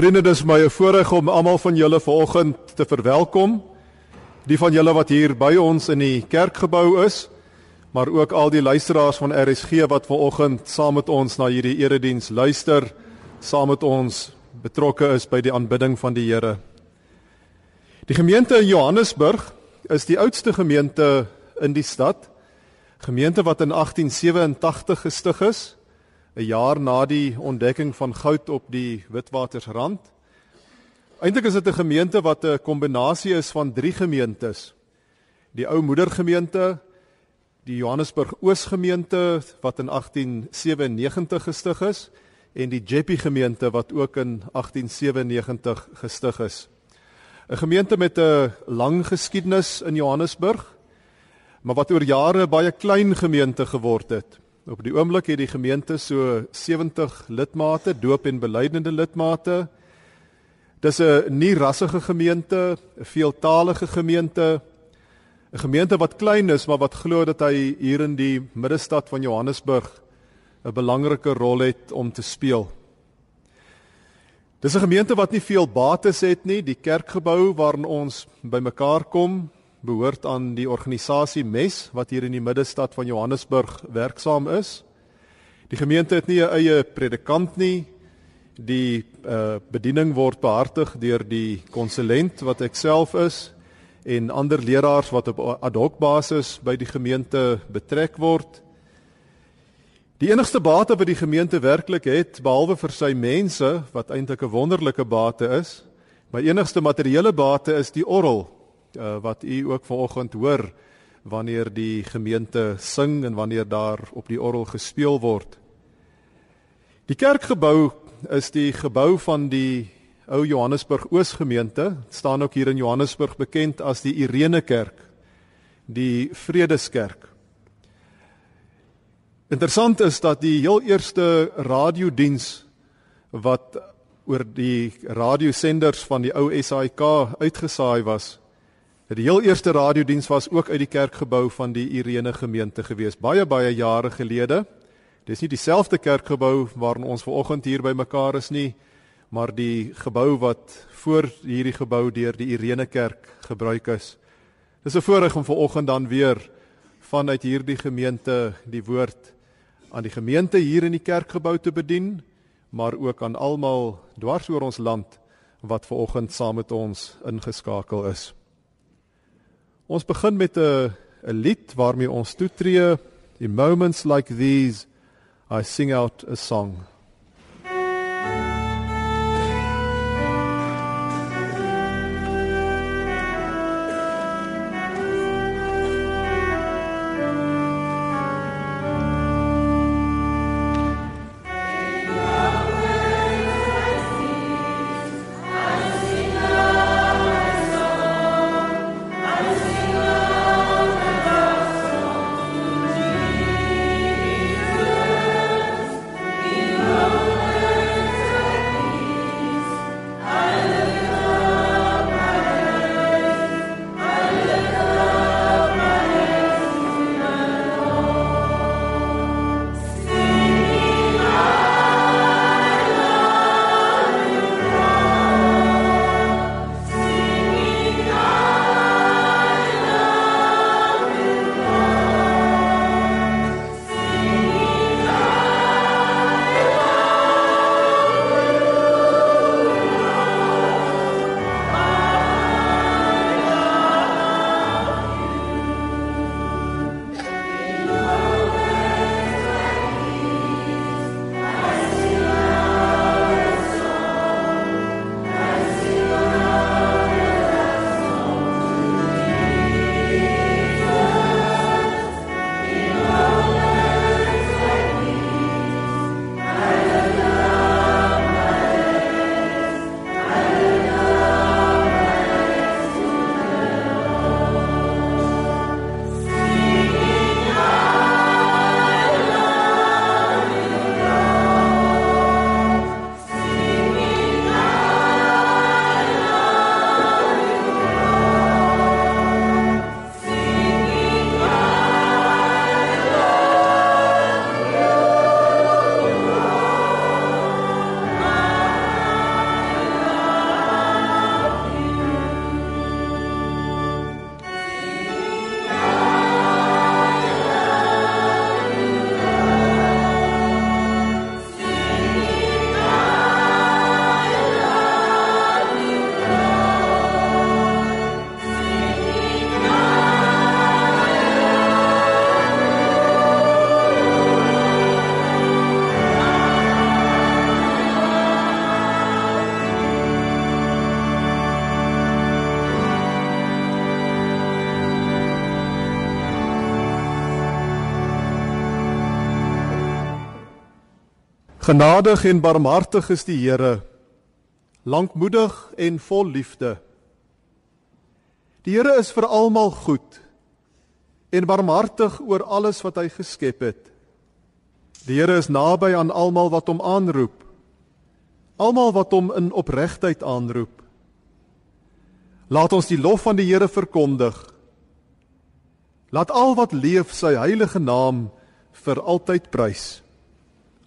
Vriende, dis my voorreg om almal van julle vanoggend te verwelkom. Die van julle wat hier by ons in die kerkgebou is, maar ook al die luisteraars van RSG wat vanoggend saam met ons na hierdie erediens luister, saam met ons betrokke is by die aanbidding van die Here. Die gemeente in Johannesburg is die oudste gemeente in die stad. Gemeente wat in 1887 gestig is 'n jaar na die ontdekking van goud op die Witwatersrand. Eintlik is dit 'n gemeente wat 'n kombinasie is van drie gemeentes. Die ou moedergemeente, die Johannesburg Oosgemeente wat in 1897 gestig is en die Jeppy gemeente wat ook in 1897 gestig is. 'n Gemeente met 'n lang geskiedenis in Johannesburg, maar wat oor jare baie klein gemeente geword het. Op die oomblik het die gemeente so 70 lidmate, doop en belydende lidmate. Dis 'n nie rassige gemeente, 'n veeltaalige gemeente, 'n gemeente wat klein is, maar wat glo dat hy hier in die middestad van Johannesburg 'n belangrike rol het om te speel. Dis 'n gemeente wat nie veel bates het nie. Die kerkgebou waarin ons bymekaar kom, behoort aan die organisasie MES wat hier in die middestad van Johannesburg werksaam is. Die gemeente het nie 'n eie predikant nie. Die uh, bediening word behartig deur die konsulent wat ek self is en ander leraars wat op ad hoc basis by die gemeente betrek word. Die enigste bate wat die gemeente werklik het behalwe vir sy mense wat eintlik 'n wonderlike bate is, my enigste materiële bate is die orgel uh, wat u ook vanoggend hoor wanneer die gemeente sing en wanneer daar op die orgel gespeel word. Die kerkgebou is die gebou van die ou Johannesburg Oosgemeente, staan ook hier in Johannesburg bekend as die Irene Kerk, die Vredeskerk. Interessant is dat die heel eerste radiodiens wat oor die radiosenders van die ou SAIK uitgesaai was, Die heel eerste radiodiens was ook uit die kerkgebou van die Irene gemeente gewees, baie baie jare gelede. Dis nie dieselfde kerkgebou waarin ons ver oggend hier by mekaar is nie, maar die gebou wat voor hierdie gebou deur die Irene kerk gebruik is. Dis 'n voorreg om ver oggend dan weer vanuit hierdie gemeente die woord aan die gemeente hier in die kerkgebou te bedien, maar ook aan almal dwars oor ons land wat ver oggend saam met ons ingeskakel is. Ons begin met 'n 'n lied waarmee ons toetree. In moments like these I sing out a song. Genadig en barmhartig is die Here, lankmoedig en vol liefde. Die Here is vir almal goed en barmhartig oor alles wat hy geskep het. Die Here is naby aan almal wat hom aanroep. Almal wat hom in opregtheid aanroep. Laat ons die lof van die Here verkondig. Laat al wat leef sy heilige naam vir altyd prys.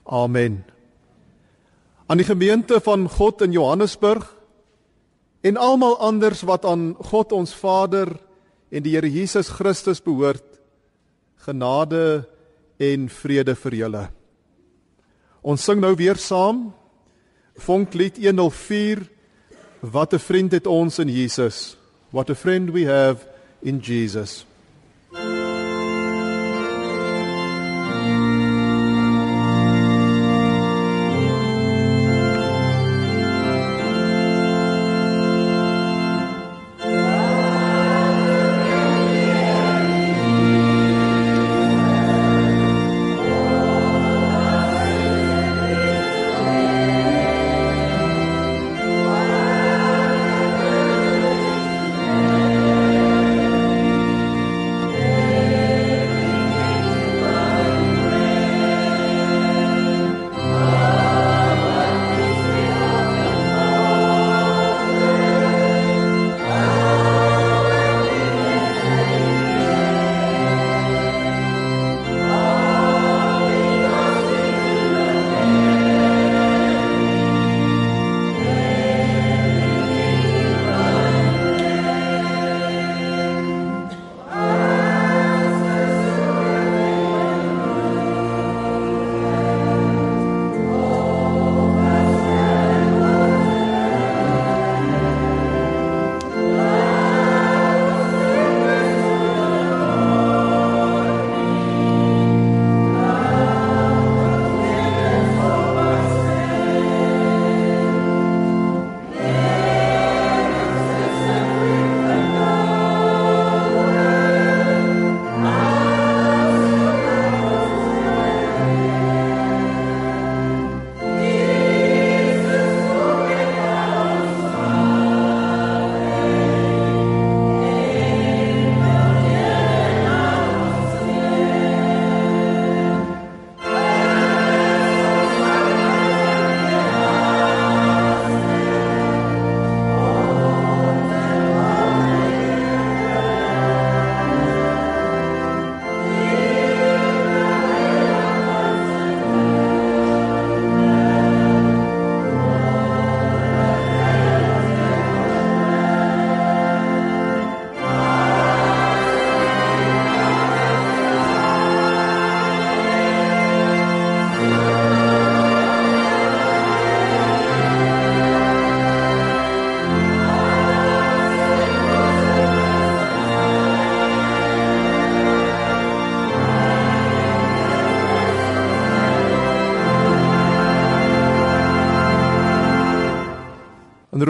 Amen. Aan die gemeente van God in Johannesburg en almal anders wat aan God ons Vader en die Here Jesus Christus behoort, genade en vrede vir julle. Ons sing nou weer saam Vonklied 104 Wat 'n vriend het ons in Jesus. What a friend we have in Jesus.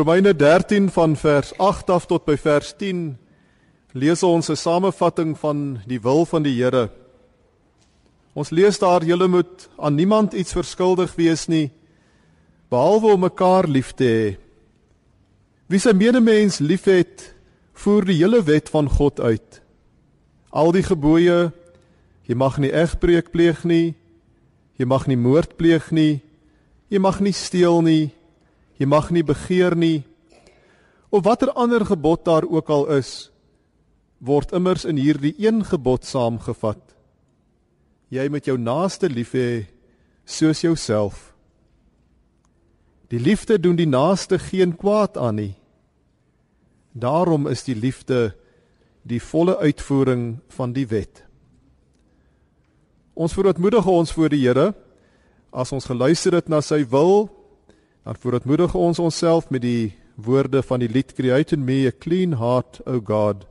Romeine 13 van vers 8 af tot by vers 10 lees ons 'n samevatting van die wil van die Here. Ons lees daar: "Julle moet aan niemand iets verskuldig wees nie, behalwe om mekaar lief te hê. Wie sy medemens liefhet, voer die hele wet van God uit. Al die gebooie: Jy mag nie egbreek pleeg nie, jy mag nie moord pleeg nie, jy mag nie steel nie." Jy mag nie begeer nie. Of watter ander gebod daar ook al is, word immers in hierdie een gebod saamgevat. Jy moet jou naaste lief hê soos jouself. Die liefde doen die naaste geen kwaad aan nie. Daarom is die liefde die volle uitvoering van die wet. Ons verootmoedig ons voor die Here as ons geluister het na sy wil Dan voortmoedig ons onsself met die woorde van die lied Create in me a clean heart, O God,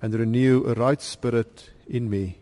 and renew a right spirit in me.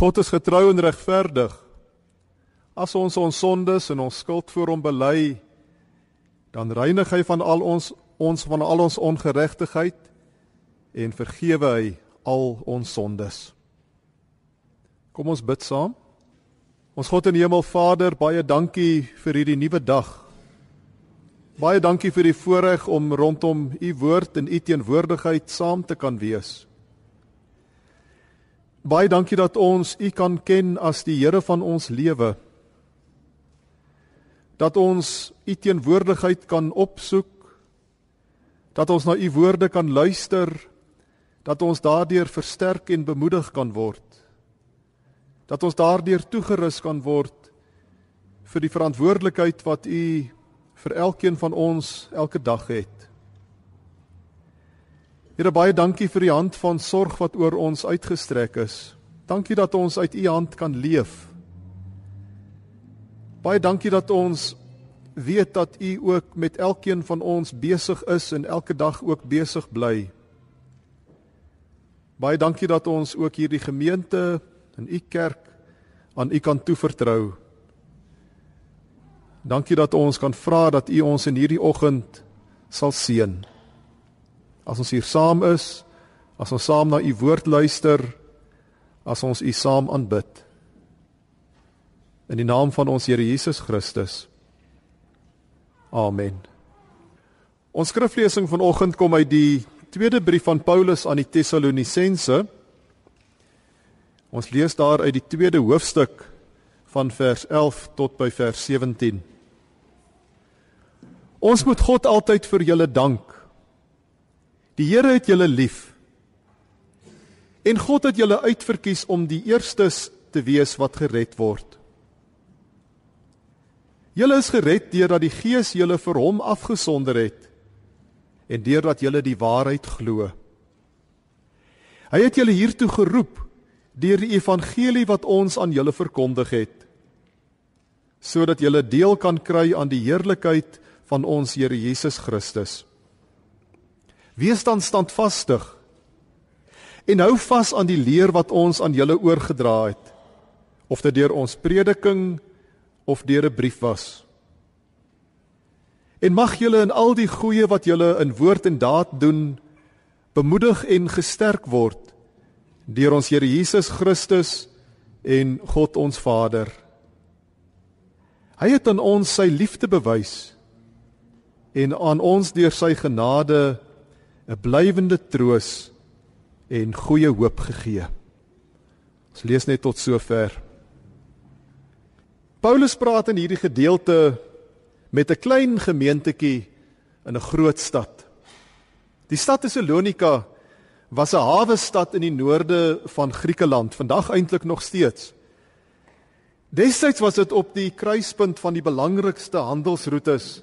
God is getrou en regverdig. As ons ons sondes en ons skuld voor hom bely, dan reinig hy van al ons ons van al ons ongeregtigheid en vergewe hy al ons sondes. Kom ons bid saam. Ons God in hemel Vader, baie dankie vir hierdie nuwe dag. Baie dankie vir die voorreg om rondom u woord en u teenwoordigheid saam te kan wees. Baie dankie dat ons u kan ken as die Here van ons lewe. Dat ons u teenwoordigheid kan opsoek. Dat ons na u woorde kan luister. Dat ons daardeur versterk en bemoedig kan word. Dat ons daardeur toegerus kan word vir die verantwoordelikheid wat u vir elkeen van ons elke dag het Here baie dankie vir die hand van sorg wat oor ons uitgestrek is dankie dat ons uit u hand kan leef Baie dankie dat ons weet dat u ook met elkeen van ons besig is en elke dag ook besig bly. Baie dankie dat ons ook hierdie gemeente en u kerk aan u kan toevertrou. Dankie dat ons kan vra dat u ons in hierdie oggend sal seën. As ons hier saam is, as ons saam na u woord luister, as ons u saam aanbid. In die naam van ons Here Jesus Christus. Amen. Ons skriflesing vanoggend kom uit die tweede brief van Paulus aan die Tessalonisense. Ons lees daar uit die tweede hoofstuk van vers 11 tot by vers 17. Ons moet God altyd vir julle dank. Die Here het julle lief. En God het julle uitverkies om die eerstes te wees wat gered word. Julle is gered deurdat die Gees julle vir hom afgesonder het en deurdat julle die waarheid glo. Hy het julle hiertoe geroep deur die evangelie wat ons aan julle verkondig het sodat julle deel kan kry aan die heerlikheid van ons Here Jesus Christus. Wees dan standvastig en hou vas aan die leer wat ons aan julle oorgedra het of dit deur ons prediking of deur 'n brief was. En mag julle in al die goeie wat julle in woord en daad doen bemoedig en gesterk word deur ons Here Jesus Christus en God ons Vader. Hy het aan ons sy liefde bewys en aan ons deur sy genade 'n blywende troos en goeie hoop gegee. Ons lees net tot sover. Paulus praat in hierdie gedeelte met 'n klein gemeentetjie in 'n groot stad. Die stad Tessalonika was 'n hawe stad in die noorde van Griekeland, vandag eintlik nog steeds. Destyds was dit op die kruispunt van die belangrikste handelsroetes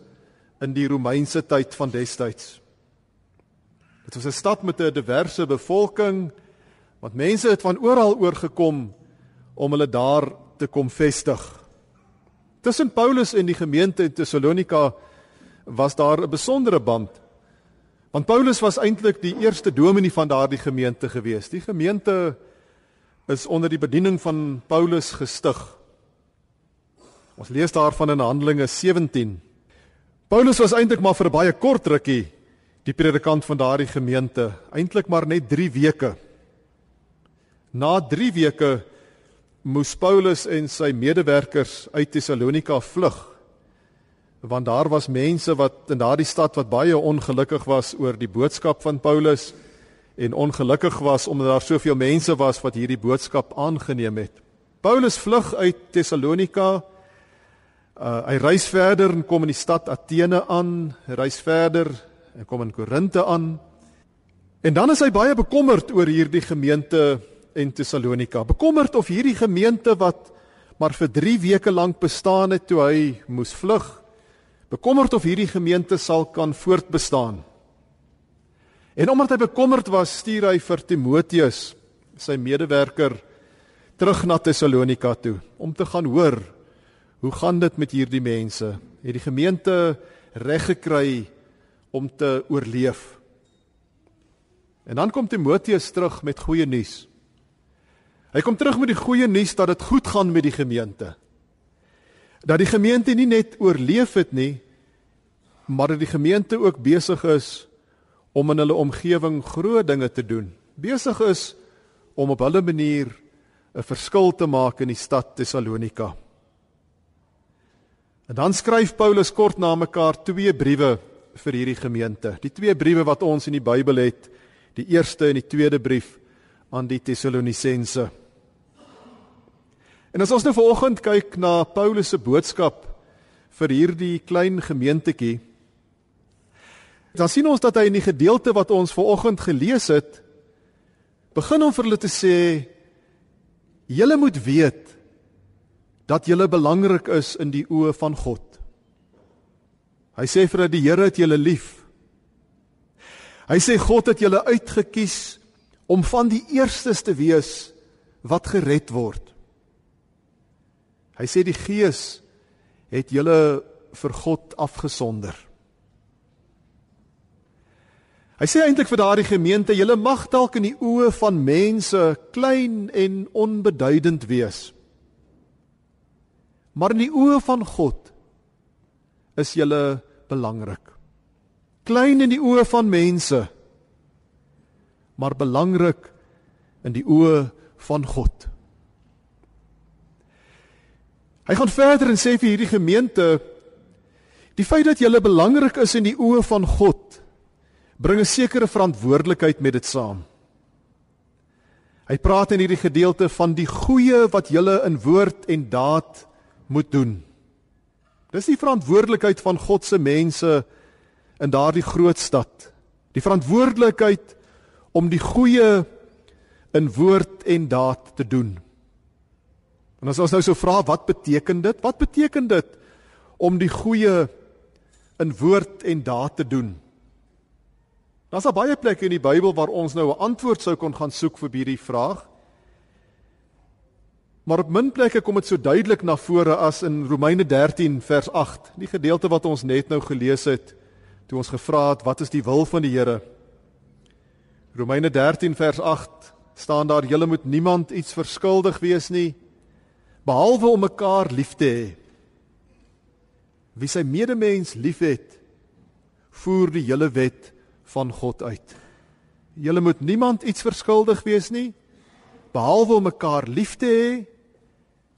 in die Romeinse tyd van destyds. Dit was 'n stad met 'n diverse bevolking, want mense het van oral oorgekom om hulle daar te kom vestig. Tussen Paulus en die gemeente in Tessalonika was daar 'n besondere band. Want Paulus was eintlik die eerste dominee van daardie gemeente gewees. Die gemeente is onder die bediening van Paulus gestig. Ons lees daarvan in Handelinge 17. Paulus was eintlik maar vir 'n baie kort rukkie die predikant van daardie gemeente, eintlik maar net 3 weke. Na 3 weke moes Paulus en sy medewerkers uit Tessalonika vlug want daar was mense wat in daardie stad wat baie ongelukkig was oor die boodskap van Paulus en ongelukkig was omdat daar soveel mense was wat hierdie boodskap aangeneem het. Paulus vlug uit Tessalonika. Uh, hy reis verder en kom in die stad Athene aan, reis verder en kom in Korinte aan. En dan is hy baie bekommerd oor hierdie gemeente en Tessalonika. Bekommerd of hierdie gemeente wat maar vir 3 weke lank bestaan het toe hy moes vlug, bekommerd of hierdie gemeente sal kan voortbestaan. En omdat hy bekommerd was, stuur hy vir Timoteus, sy medewerker, terug na Tessalonika toe om te gaan hoor hoe gaan dit met hierdie mense? Het die gemeente reg gekry om te oorleef? En dan kom Timoteus terug met goeie nuus. Hy kom terug met die goeie nuus dat dit goed gaan met die gemeente. Dat die gemeente nie net oorleef het nie, maar dat die gemeente ook besig is om in hulle omgewing groot dinge te doen. Besig is om op hulle manier 'n verskil te maak in die stad Tessalonika. En dan skryf Paulus kort na mekaar twee briewe vir hierdie gemeente. Die twee briewe wat ons in die Bybel het, die eerste en die tweede brief aan die Tessalonisense. En as ons nou vanoggend kyk na Paulus se boodskap vir hierdie klein gemeentetjie, dan sien ons dat hy in die gedeelte wat ons vanoggend gelees het, begin om vir hulle te sê julle moet weet dat julle belangrik is in die oë van God. Hy sê vir dat die Here het julle lief. Hy sê God het julle uitget kies om van die eerstes te wees wat gered word. Hy sê die Gees het julle vir God afgesonder. Hy sê eintlik vir daardie gemeente, julle mag dalk in die oë van mense klein en onbeduidend wees. Maar in die oë van God is julle belangrik. Klein in die oë van mense, maar belangrik in die oë van God. Hy gaan verder en sê vir hierdie gemeente die feit dat julle belangrik is in die oë van God bring 'n sekere verantwoordelikheid met dit saam. Hy praat in hierdie gedeelte van die goeie wat julle in woord en daad moet doen. Dis die verantwoordelikheid van God se mense in daardie groot stad. Die verantwoordelikheid om die goeie in woord en daad te doen. En as ons nou so vra wat beteken dit? Wat beteken dit om die goeie in woord en daad te doen? Daar's baie plekke in die Bybel waar ons nou 'n antwoord sou kon gaan soek vir hierdie vraag. Maar op min plekke kom dit so duidelik na vore as in Romeine 13 vers 8, die gedeelte wat ons net nou gelees het toe ons gevra het wat is die wil van die Here? Romeine 13 vers 8 staan daar julle moet niemand iets verskuldig wees nie behalwe om mekaar lief te hê. Wie sy medemens liefhet, voer die hele wet van God uit. Julle moet niemand iets verskuldig wees nie behalwe om mekaar lief te hê.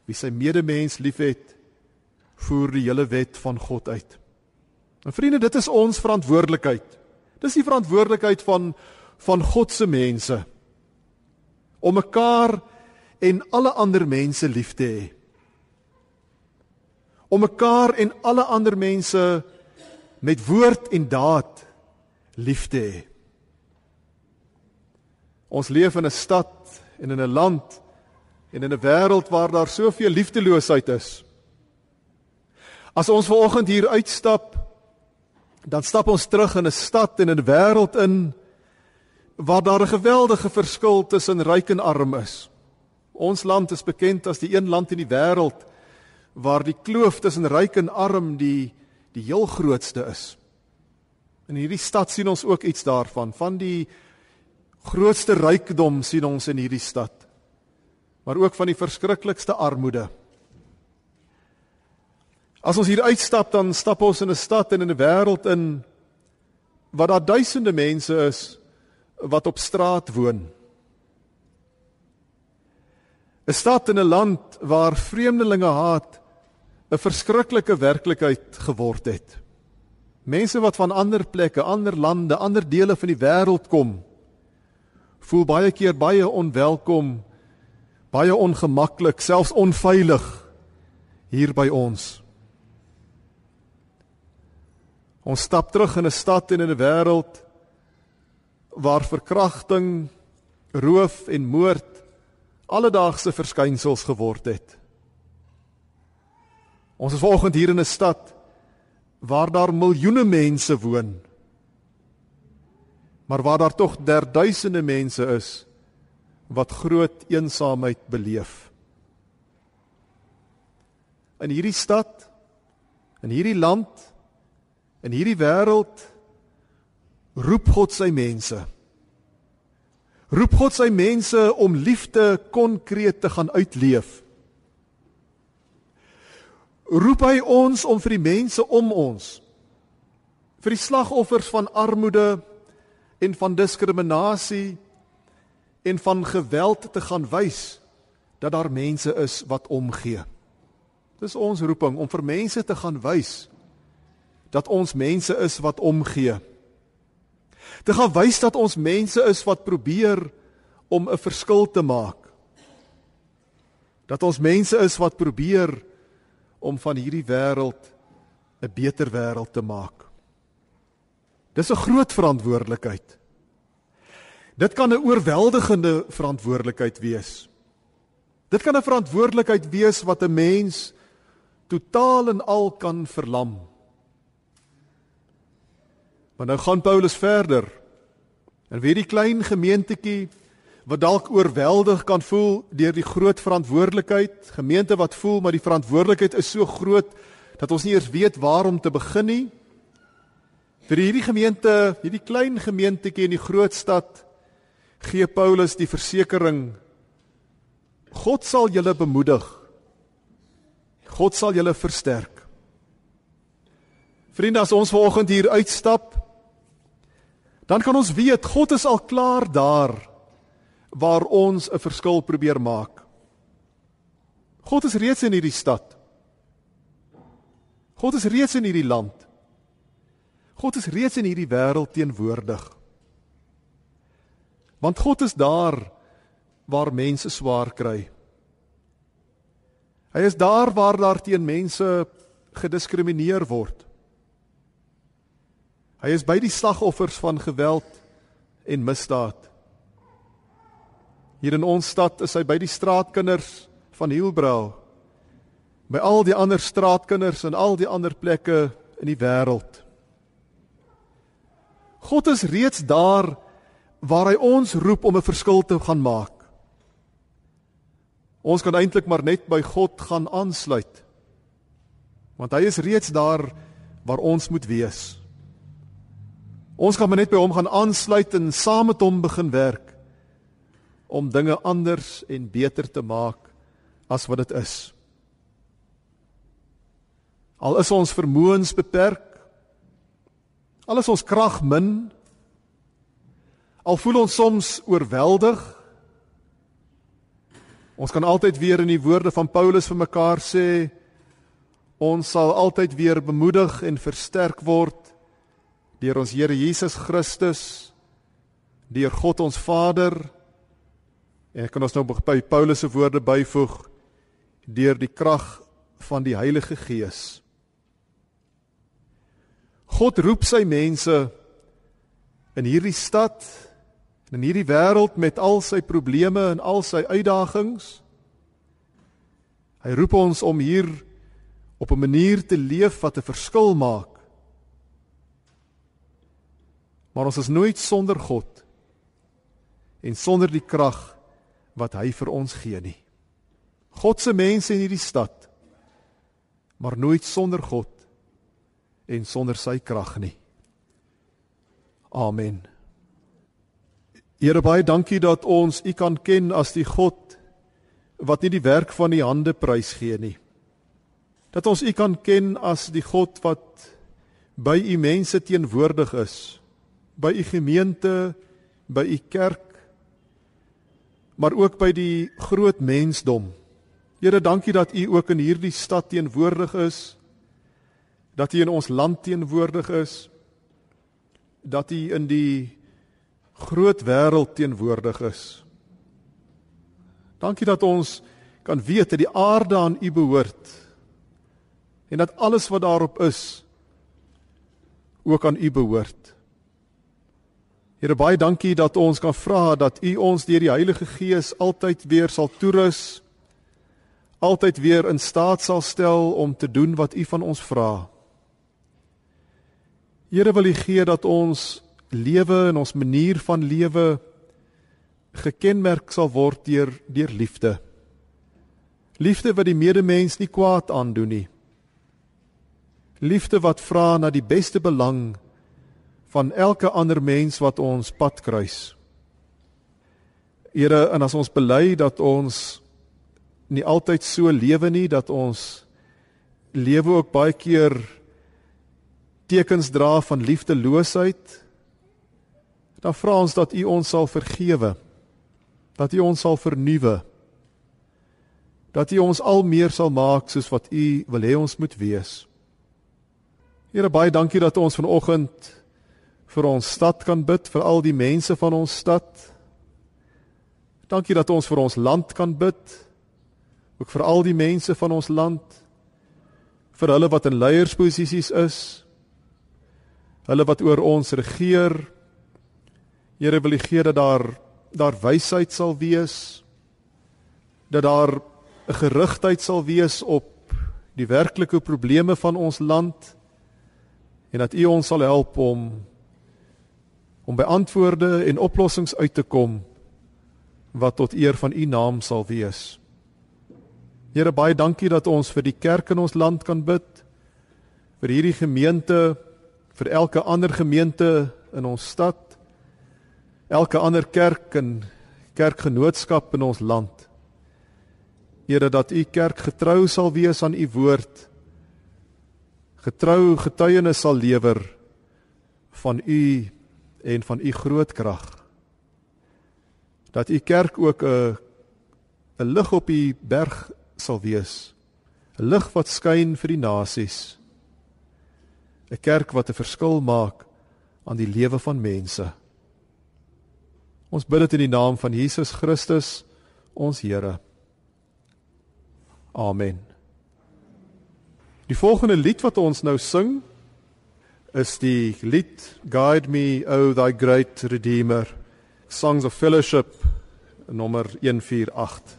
Wie sy medemens liefhet, voer die hele wet van God uit. En vriende, dit is ons verantwoordelikheid. Dis die verantwoordelikheid van van God se mense om mekaar en alle ander mense lief te hê. Om mekaar en alle ander mense met woord en daad lief te hê. Ons leef in 'n stad en in 'n land en in 'n wêreld waar daar soveel liefdeloosheid is. As ons ver oggend hier uitstap, dan stap ons terug in 'n stad en in 'n wêreld in waar daar 'n geweldige verskil tussen ryk en arm is. Ons land is bekend as die een land in die wêreld waar die kloof tussen ryk en arm die die heel grootste is. In hierdie stad sien ons ook iets daarvan, van die grootste rykdom sien ons in hierdie stad. Maar ook van die verskriklikste armoede. As ons hier uitstap dan stap ons in 'n stad en in 'n wêreld in waar daar duisende mense is wat op straat woon. 'n Stad en 'n land waar vreemdelinge haat 'n verskriklike werklikheid geword het. Mense wat van ander plekke, ander lande, ander dele van die wêreld kom, voel baie keer baie onwelkom, baie ongemaklik, selfs onveilig hier by ons. Ons stap terug in 'n stad en in 'n wêreld waar verkrachting, roof en moord alledaagse verskynsels geword het. Ons is vanoggend hier in 'n stad waar daar miljoene mense woon. Maar waar daar tog derduisende mense is wat groot eensaamheid beleef. In hierdie stad, in hierdie land, in hierdie wêreld roep God sy mense. Roep God sy mense om liefde konkreet te gaan uitleef. Roep hy ons om vir die mense om ons vir die slagoffers van armoede en van diskriminasie en van geweld te gaan wys dat daar mense is wat omgee. Dis ons roeping om vir mense te gaan wys dat ons mense is wat omgee. Te gaan wys dat ons mense is wat probeer om 'n verskil te maak. Dat ons mense is wat probeer om van hierdie wêreld 'n beter wêreld te maak. Dis 'n groot verantwoordelikheid. Dit kan 'n oorweldigende verantwoordelikheid wees. Dit kan 'n verantwoordelikheid wees wat 'n mens totaal en al kan verlam. Maar nou gaan Paulus verder. En wie die klein gemeentetjie wat dalk oorweldig kan voel deur die groot verantwoordelikheid, gemeente wat voel maar die verantwoordelikheid is so groot dat ons nie eers weet waar om te begin nie. Vir hierdie gemeente, hierdie klein gemeentetjie in die groot stad gee Paulus die versekering God sal julle bemoedig. God sal julle versterk. Vriende, as ons vanoggend hier uitstap, dan kan ons weet God is al klaar daar waar ons 'n verskil probeer maak. God is reeds in hierdie stad. God is reeds in hierdie land. God is reeds in hierdie wêreld teenwoordig. Want God is daar waar mense swaar kry. Hy is daar waar daar teen mense gediskrimineer word. Hy is by die slagoffers van geweld en misdaad. Hier in ons stad is hy by die straatkinders van Hielbrau. By al die ander straatkinders en al die ander plekke in die wêreld. God is reeds daar waar hy ons roep om 'n verskil te gaan maak. Ons kan eintlik maar net by God gaan aansluit. Want hy is reeds daar waar ons moet wees. Ons gaan maar net by hom gaan aansluit en saam met hom begin werk om dinge anders en beter te maak as wat dit is. Al is ons vermoëns beperk, al is ons krag min, al voel ons soms oorweldig, Ons kan altyd weer in die woorde van Paulus vir mekaar sê ons sal altyd weer bemoedig en versterk word deur ons Here Jesus Christus, deur God ons Vader. En ek kan ons nou by Paulus se woorde byvoeg deur die krag van die Heilige Gees. God roep sy mense in hierdie stad in hierdie wêreld met al sy probleme en al sy uitdagings. Hy roep ons om hier op 'n manier te leef wat 'n verskil maak. Maar ons is nooit sonder God en sonder die krag wat hy vir ons gee nie. God se mense in hierdie stad maar nooit sonder God en sonder sy krag nie. Amen. Here baie dankie dat ons U kan ken as die God wat nie die werk van die hande prys gee nie. Dat ons U kan ken as die God wat by U mense teenwoordig is, by U gemeente, by U kerk, maar ook by die groot mensdom. Here, dankie dat U ook in hierdie stad teenwoordig is, dat U in ons land teenwoordig is, dat U in die groot wêreld teenwoordig is. Dankie dat ons kan weet dat die aarde aan U behoort en dat alles wat daarop is ook aan U behoort. Here baie dankie dat ons kan vra dat U ons deur die Heilige Gees altyd weer sal toerus altyd weer in staat sal stel om te doen wat U van ons vra. Here wil U gee dat ons lewe en ons manier van lewe gekenmerk sal word deur deur liefde. Liefde wat die medemens nie kwaad aandoen nie. Liefde wat vra na die beste belang van elke ander mens wat ons pad kruis. Here, en as ons bely dat ons nie altyd so lewe nie, dat ons lewe ook baie keer tekens dra van liefdeloosheid, dan vra ons dat U ons sal vergewe. Dat U ons sal vernuwe. Dat U ons al meer sal maak soos wat U wil hê ons moet wees. Here baie dankie dat ons vanoggend vir ons stad kan bid, vir al die mense van ons stad. Dankie dat ons vir ons land kan bid. Ook vir al die mense van ons land. Vir hulle wat in leiersposisies is. Hulle wat oor ons regeer. Here wil U gee dat daar daar wysheid sal wees. Dat daar 'n gerigtheid sal wees op die werklike probleme van ons land en dat U ons sal help om om by antwoorde en oplossings uit te kom wat tot eer van U naam sal wees. Here baie dankie dat ons vir die kerk in ons land kan bid. vir hierdie gemeente, vir elke ander gemeente in ons stad, elke ander kerk en kerkgenootskap in ons land. Here dat U kerk getrou sal wees aan U woord. Getrou getuienis sal lewer van U en van U groot krag. Dat U kerk ook 'n 'n lig op die berg sal wees. 'n Lig wat skyn vir die nasies. 'n Kerk wat 'n verskil maak aan die lewe van mense. Ons bid dit in die naam van Jesus Christus, ons Here. Amen. Die volgende lied wat ons nou sing is die lied Guide me o thy great redeemer Songs of Fellowship nommer 148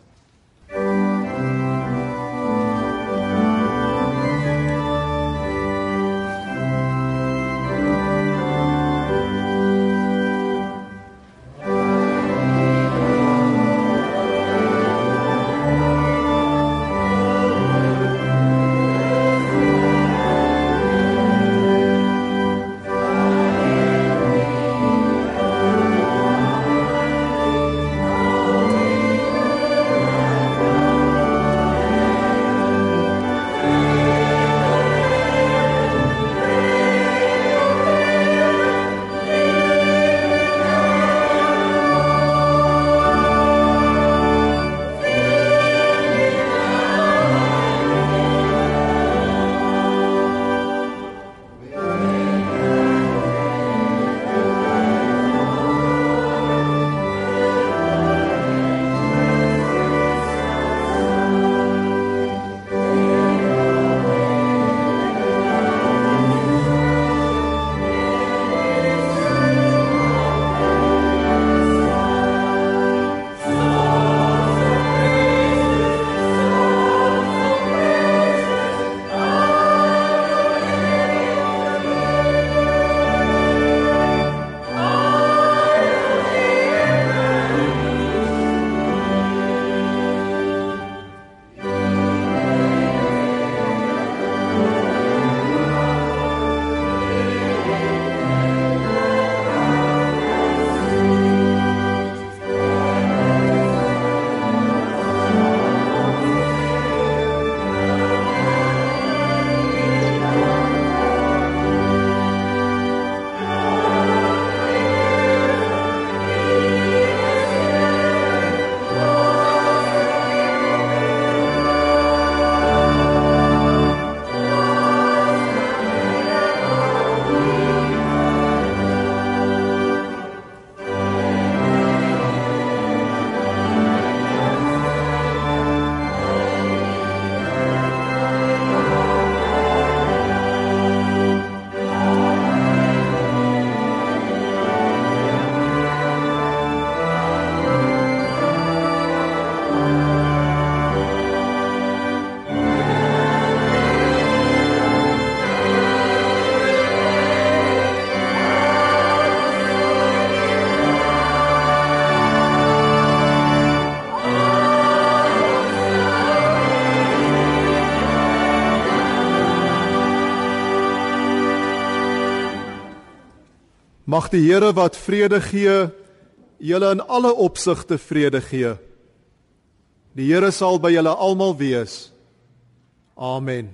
Mag die Here wat vrede gee julle in alle opsigte vrede gee. Die Here sal by julle almal wees. Amen.